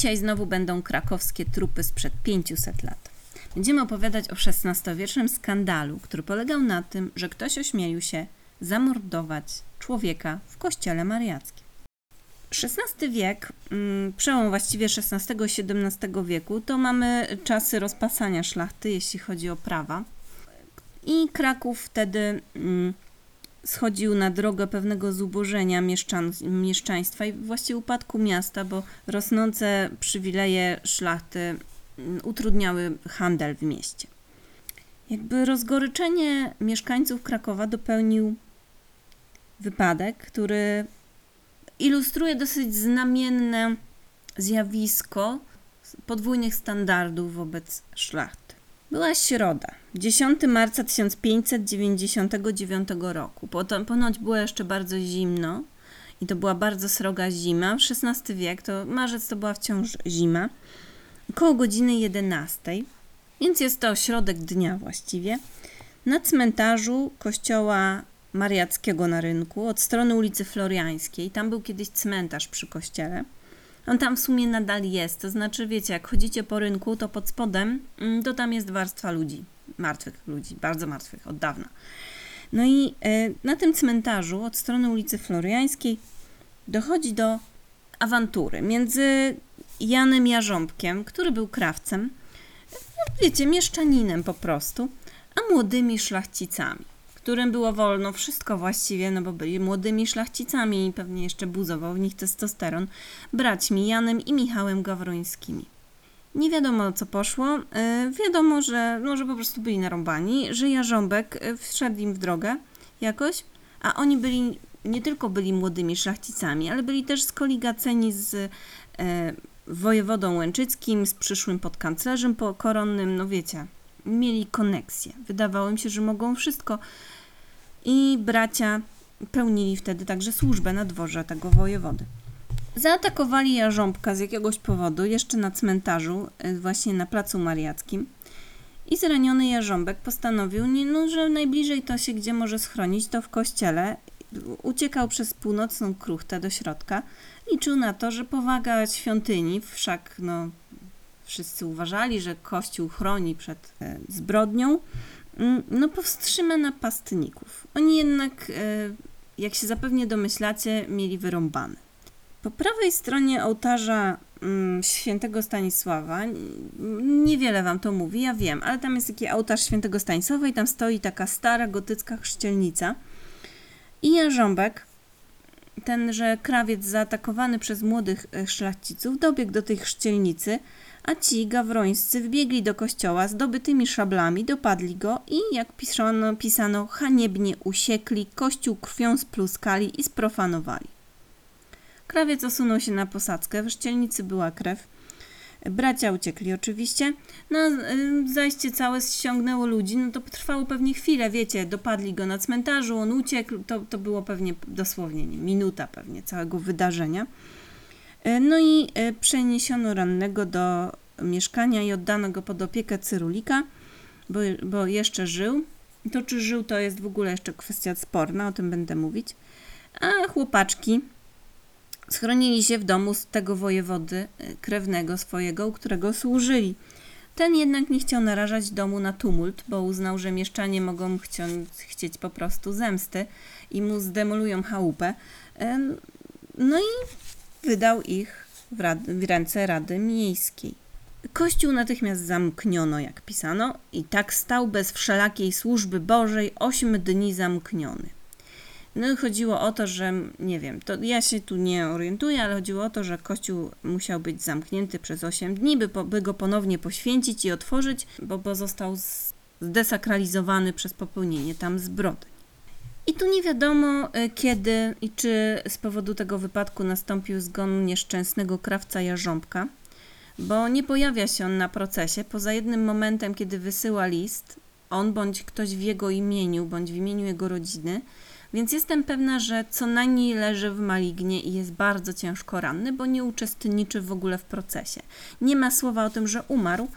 Dzisiaj znowu będą krakowskie trupy sprzed 500 lat. Będziemy opowiadać o XVI-wiecznym skandalu, który polegał na tym, że ktoś ośmielił się zamordować człowieka w kościele mariackim. XVI wiek, mm, przełom właściwie XVI i XVII wieku, to mamy czasy rozpasania szlachty, jeśli chodzi o prawa. I Kraków wtedy mm, schodził na drogę pewnego zubożenia mieszczan, mieszczaństwa i właściwie upadku miasta, bo rosnące przywileje szlachty mm, utrudniały handel w mieście. Jakby rozgoryczenie mieszkańców Krakowa dopełnił wypadek, który ilustruje dosyć znamienne zjawisko podwójnych standardów wobec szlachty. Była środa, 10 marca 1599 roku. Potem, ponoć było jeszcze bardzo zimno i to była bardzo sroga zima. W XVI wiek, to marzec to była wciąż zima. Koło godziny 11, więc jest to środek dnia właściwie. Na cmentarzu kościoła Mariackiego na rynku, od strony ulicy Floriańskiej, tam był kiedyś cmentarz przy kościele on tam w sumie nadal jest. To znaczy, wiecie, jak chodzicie po rynku, to pod spodem mm, to tam jest warstwa ludzi, martwych ludzi, bardzo martwych, od dawna. No i e, na tym cmentarzu od strony ulicy Floriańskiej dochodzi do awantury między Janem Jarząbkiem, który był krawcem, no, wiecie, mieszczaninem po prostu, a młodymi szlachcicami którym było wolno wszystko właściwie, no bo byli młodymi szlachcicami i pewnie jeszcze buzował w nich testosteron, braćmi Janem i Michałem Gawrońskimi. Nie wiadomo co poszło. Yy, wiadomo, że, no, że po prostu byli narąbani, że Jarząbek yy, wszedł im w drogę jakoś, a oni byli nie tylko byli młodymi szlachcicami, ale byli też skoligaceni z yy, wojewodą łęczyckim, z przyszłym podkanclerzem koronnym, no wiecie, mieli koneksję. Wydawało mi się, że mogą wszystko. I bracia pełnili wtedy także służbę na dworze tego wojewody. Zaatakowali Jarząbka z jakiegoś powodu jeszcze na cmentarzu, y, właśnie na Placu Mariackim. I zraniony Jarząbek postanowił, no, że najbliżej to się gdzie może schronić, to w kościele. Uciekał przez północną kruchtę do środka. Liczył na to, że powaga świątyni, wszak no, wszyscy uważali, że Kościół chroni przed e, zbrodnią, mm, no powstrzyma napastników. Oni jednak, e, jak się zapewnie domyślacie, mieli wyrąbane. Po prawej stronie ołtarza mm, świętego Stanisława, niewiele wam to mówi, ja wiem, ale tam jest taki ołtarz świętego Stanisława i tam stoi taka stara gotycka chrzcielnica. I Jarząbek, tenże krawiec zaatakowany przez młodych e, szlachciców, dobiegł do tej chrzcielnicy, a ci gawrońscy wbiegli do kościoła zdobytymi szablami, dopadli go i, jak pisano, pisano haniebnie usiekli, kościół krwią spluskali i sprofanowali. Krawiec osunął się na posadzkę, w szczelnicy była krew. Bracia uciekli oczywiście. No, zajście całe ściągnęło ludzi, no to trwało pewnie chwilę, wiecie, dopadli go na cmentarzu, on uciekł, to, to było pewnie dosłownie nie, minuta pewnie całego wydarzenia. E, no i e, przeniesiono rannego do mieszkania i oddano go pod opiekę Cyrulika, bo, bo jeszcze żył. To, czy żył, to jest w ogóle jeszcze kwestia sporna, o tym będę mówić. A chłopaczki schronili się w domu z tego wojewody e, krewnego swojego, u którego służyli. Ten jednak nie chciał narażać domu na tumult, bo uznał, że mieszczanie mogą chcieć, po prostu zemsty i mu zdemolują chałupę. No i wydał ich w, rad, w ręce Rady Miejskiej. Kościół natychmiast zamkniono, jak pisano, i tak stał bez wszelakiej służby Bożej osiem dni zamkniony. No i chodziło o to, że nie wiem, to ja się tu nie orientuję, ale chodziło o to, że kościół musiał być zamknięty przez 8 dni, by, po, by go ponownie poświęcić i otworzyć, bo, bo został zdesakralizowany przez popełnienie tam zbrodni. I tu nie wiadomo e, kiedy i czy z powodu tego wypadku nastąpił zgon nieszczęsnego krawca jarząbka, bo nie pojawia się on na procesie poza jednym momentem, kiedy wysyła list, on bądź ktoś w jego imieniu, bądź w imieniu jego rodziny, więc jestem pewna, że co najmniej leży w malignie i jest bardzo ciężko ranny, bo nie uczestniczy w ogóle w procesie. Nie ma słowa o tym, że umarł,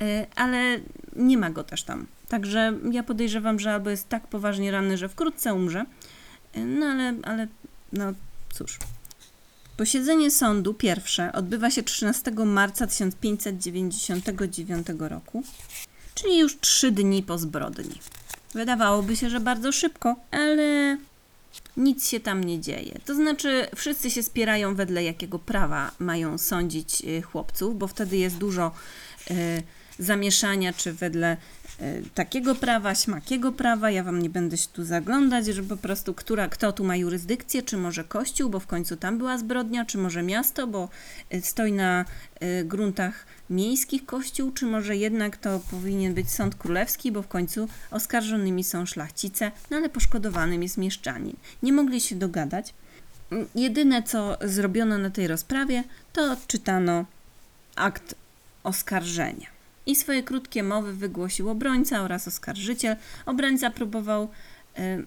e, ale nie ma go też tam. Także ja podejrzewam, że albo jest tak poważnie ranny, że wkrótce umrze. No ale, ale no cóż. Posiedzenie sądu pierwsze odbywa się 13 marca 1599 roku, czyli już trzy dni po zbrodni. Wydawałoby się, że bardzo szybko, ale nic się tam nie dzieje. To znaczy, wszyscy się spierają wedle jakiego prawa mają sądzić y, chłopców, bo wtedy jest dużo y, zamieszania, czy wedle takiego prawa, śmakiego prawa. Ja wam nie będę się tu zaglądać, że po prostu która, kto tu ma jurysdykcję, czy może kościół, bo w końcu tam była zbrodnia, czy może miasto, bo y, stoi na y, gruntach miejskich kościół, czy może jednak to powinien być sąd królewski, bo w końcu oskarżonymi są szlachcice, no ale poszkodowanym jest mieszczanin. Nie mogli się dogadać. Mm, Jedyne, co zrobiono na tej rozprawie, to odczytano akt oskarżenia. I swoje krótkie mowy wygłosił obrońca oraz oskarżyciel. Obrońca próbował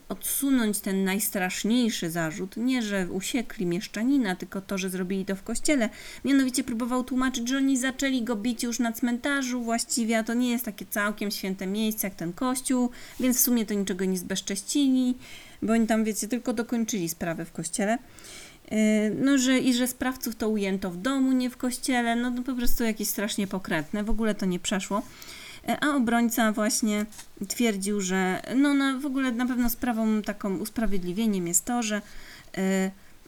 odsunąć ten najstraszniejszy zarzut, nie że usiekli mieszczanina, tylko to, że zrobili to w kościele. Mianowicie próbował tłumaczyć, że oni zaczęli go bić już na cmentarzu właściwie, a to nie jest takie całkiem święte miejsce jak ten kościół, więc w sumie to niczego nie zbezcześcili, bo oni tam, wiecie, tylko dokończyli sprawę w kościele. Yy, No, że i że sprawców to ujęto w domu, nie w kościele, no to po prostu jakieś strasznie pokrętne, w ogóle to nie przeszło. Yy, A obrońca właśnie twierdził, że no na, w ogóle na pewno sprawą taką usprawiedliwieniem jest to, że yy,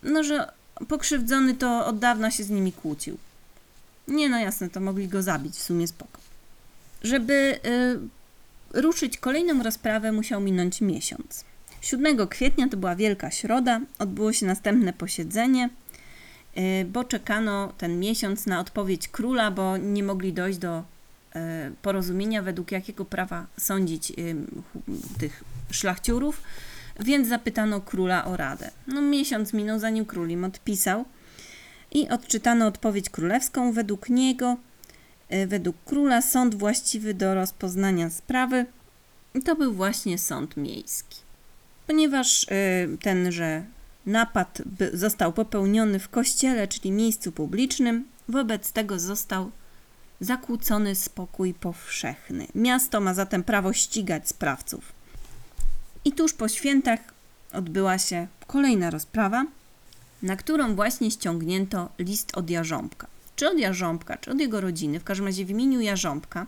no, że pokrzywdzony to od dawna się z nimi kłócił. Nie, no jasne, to mogli go zabić, w sumie spoko. Żeby yy, ruszyć kolejną rozprawę musiał minąć miesiąc. 7 kwietnia to była Wielka Środa, odbyło się następne posiedzenie, yy, bo czekano ten miesiąc na odpowiedź króla, bo nie mogli dojść do yy, porozumienia, według jakiego prawa sądzić hu- tych szlachciurów, więc zapytano króla o radę. No miesiąc minął, zanim król im odpisał i odczytano odpowiedź królewską. Według niego, według króla, sąd właściwy do rozpoznania sprawy to był właśnie sąd miejski ponieważ y, tenże napad został popełniony w kościele, czyli miejscu publicznym, wobec tego został zakłócony spokój powszechny. Miasto ma zatem prawo ścigać sprawców. I tuż po świętach odbyła się kolejna rozprawa, na którą właśnie ściągnięto list od Jarząbka. Czy od Jarząbka, czy od jego rodziny, w każdym razie w imieniu Jarząbka,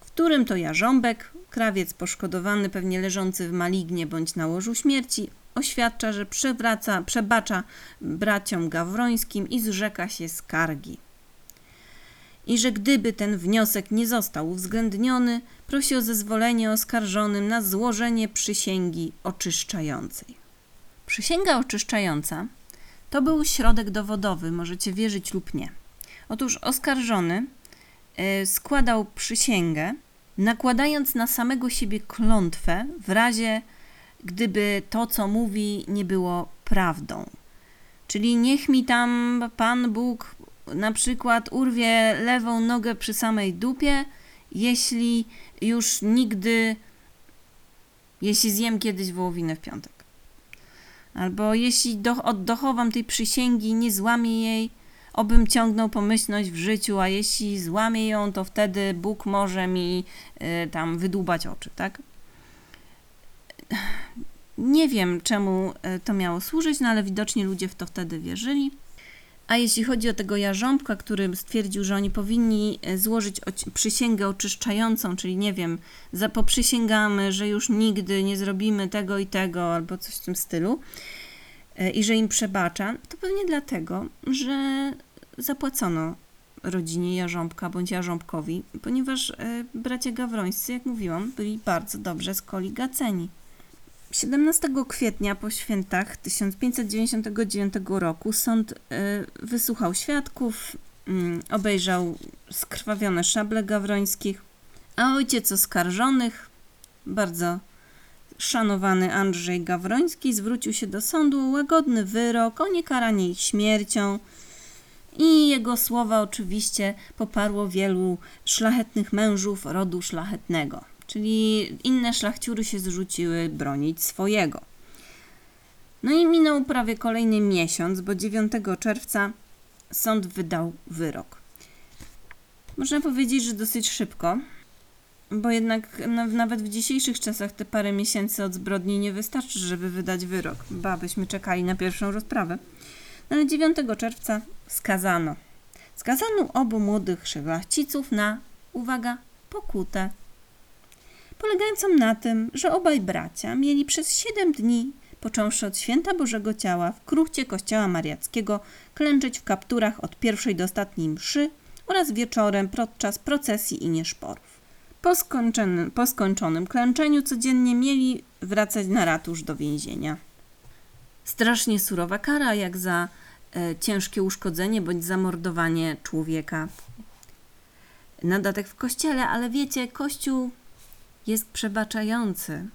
w którym to Jarząbek, krawiec poszkodowany, pewnie leżący w malignie bądź na łożu śmierci, oświadcza, że przewraca, przebacza braciom gawrońskim i zrzeka się skargi. I że gdyby ten wniosek nie został uwzględniony, prosi o zezwolenie oskarżonym na złożenie przysięgi oczyszczającej. Przysięga oczyszczająca to był środek dowodowy, możecie wierzyć lub nie. Otóż oskarżony y, składał przysięgę, nakładając na samego siebie klątwę w razie, gdyby to, co mówi, nie było prawdą. Czyli niech mi tam Pan Bóg na przykład urwie lewą nogę przy samej dupie, jeśli już nigdy, jeśli zjem kiedyś wołowinę w piątek. Albo jeśli do, od- dochowam tej przysięgi, nie złamię jej, obym ciągnął pomyślność w życiu, a jeśli złamię ją, to wtedy Bóg może mi y, tam wydłubać oczy, tak? Nie wiem, czemu y, to miało służyć, no ale widocznie ludzie w to wtedy wierzyli. A jeśli chodzi o tego jarząbka, który stwierdził, że oni powinni y, złożyć przysięgę oczyszczającą, czyli nie wiem, poprzysięgamy, że już nigdy nie zrobimy tego i tego, albo coś w tym stylu, i że im przebacza, to pewnie dlatego, że zapłacono rodzinie Jarząbka bądź Jarząbkowi, ponieważ e, bracia Gawrońscy, jak mówiłam, byli bardzo dobrze skoligaceni. 17 kwietnia po świętach 1599 roku sąd e, wysłuchał świadków, mm, obejrzał skrwawione szable Gawrońskich, a ojciec oskarżonych, bardzo szanowany Andrzej Gawroński, zwrócił się do sądu o łagodny wyrok o niekaranie ich śmiercią, i jego słowa oczywiście poparło wielu szlachetnych mężów rodu szlachetnego, czyli inne szlachciury się zrzuciły bronić swojego. No i minął prawie kolejny miesiąc, bo 9 czerwca sąd wydał wyrok. Można powiedzieć, że dosyć szybko, bo jednak na- nawet w dzisiejszych czasach te parę miesięcy od zbrodni nie wystarczy, żeby wydać wyrok. Ba, byśmy czekali na pierwszą rozprawę. No ale 9 czerwca skazano. Skazano obu młodych szlachciców na, uwaga, pokutę. Polegającą na tym, że obaj bracia mieli przez 7 dni, począwszy od święta Bożego Ciała, w kruchcie kościoła mariackiego, klęczeć w kapturach od pierwszej do ostatniej mszy oraz wieczorem podczas procesji i nieszporów. Po skończonym, po skończonym klęczeniu codziennie mieli wracać na ratusz do więzienia. Strasznie surowa kara, jak za e, ciężkie uszkodzenie bądź zamordowanie człowieka. Na datek w kościele, ale wiecie, kościół jest przebaczający,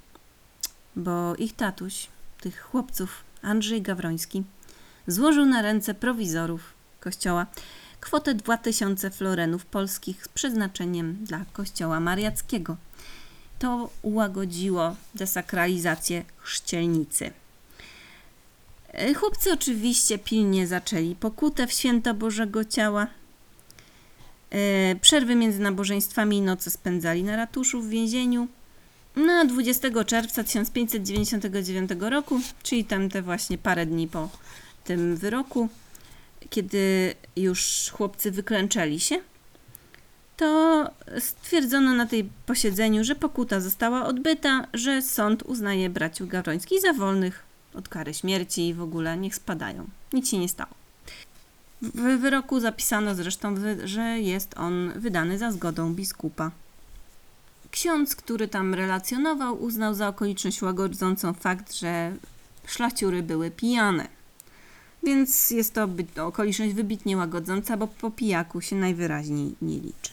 bo ich tatuś, tych chłopców, Andrzej Gawroński, złożył na ręce prowizorów kościoła kwotę 2000 florenów polskich z przeznaczeniem dla kościoła mariackiego. To ułagodziło desakralizację chrzcielnicy. E, Chłopcy oczywiście pilnie zaczęli pokutę w święto Bożego Ciała. E, Przerwy między nabożeństwami i noce spędzali na ratuszu w więzieniu. Na 20 czerwca 1599 roku, czyli tam te właśnie parę dni po tym wyroku, kiedy już chłopcy wyklęczeli się, to stwierdzono na tej posiedzeniu, że pokuta została odbyta, że sąd uznaje braciów Gawrońskich za wolnych od kary śmierci i w ogóle niech spadają. Nic się nie stało. W wyroku zapisano zresztą, że jest on wydany za zgodą biskupa. Ksiądz, który tam relacjonował, uznał za okoliczność łagodzącą fakt, że szlachciury były pijane. Więc jest to okoliczność wybitnie łagodząca, bo po pijaku się najwyraźniej nie liczy.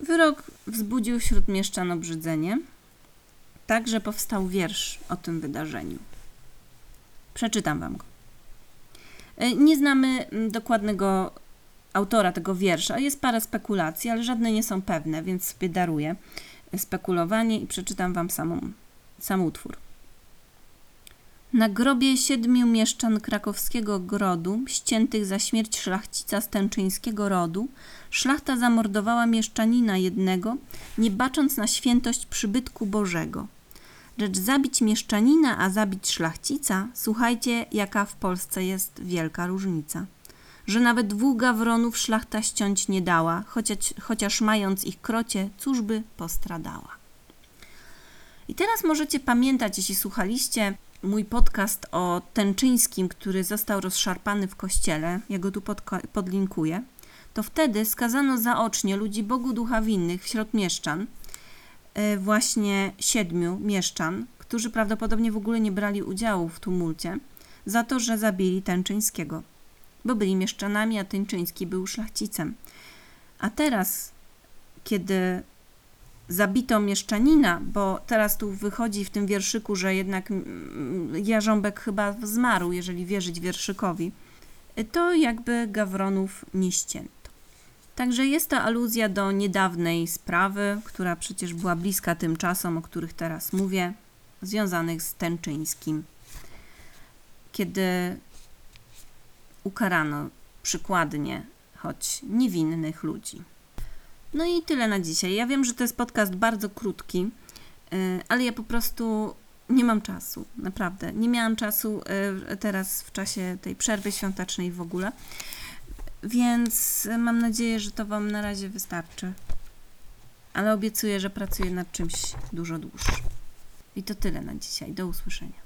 Wyrok wzbudził wśród mieszczan obrzydzenie, tak że powstał wiersz o tym wydarzeniu. Przeczytam wam go. E, Nie znamy dokładnego autora tego wiersza. Jest parę spekulacji, ale żadne nie są pewne, więc sobie daruję spekulowanie i przeczytam wam samą, sam utwór. Na grobie siedmiu mieszczan krakowskiego grodu, ściętych za śmierć szlachcica stęczyńskiego rodu, szlachta zamordowała mieszczanina jednego, nie bacząc na świętość przybytku Bożego. Lecz zabić mieszczanina, a zabić szlachcica, słuchajcie, jaka w Polsce jest wielka różnica. Że nawet dwóch gawronów szlachta ściąć nie dała, chociaż, chociaż mając ich krocie, cóż by postradała. I teraz możecie pamiętać, jeśli słuchaliście mój podcast o Tęczyńskim, który został rozszarpany w kościele, ja go tu podlinkuję, to wtedy skazano zaocznie ludzi Bogu Ducha Winnych wśród mieszczan, e, właśnie siedmiu mieszczan, którzy prawdopodobnie w ogóle nie brali udziału w tumulcie, za to, że zabili Tęczyńskiego, bo byli mieszczanami, a Tęczyński był szlachcicem. A teraz, kiedy zabito mieszczanina, bo teraz tu wychodzi w tym wierszyku, że jednak mm, Jarząbek chyba zmarł, jeżeli wierzyć wierszykowi, to jakby Gawronów nie ścięto. Także jest to aluzja do niedawnej sprawy, która przecież była bliska tym czasom, o których teraz mówię, związanych z Tęczyńskim, kiedy ukarano przykładnie, choć niewinnych ludzi. No i tyle na dzisiaj. Ja wiem, że to jest podcast bardzo krótki, yy, ale ja po prostu nie mam czasu, naprawdę. Nie miałam czasu yy, teraz w czasie tej przerwy świątecznej w ogóle, więc mam nadzieję, że to Wam na razie wystarczy. Ale obiecuję, że pracuję nad czymś dużo dłuższym. I to tyle na dzisiaj. Do usłyszenia.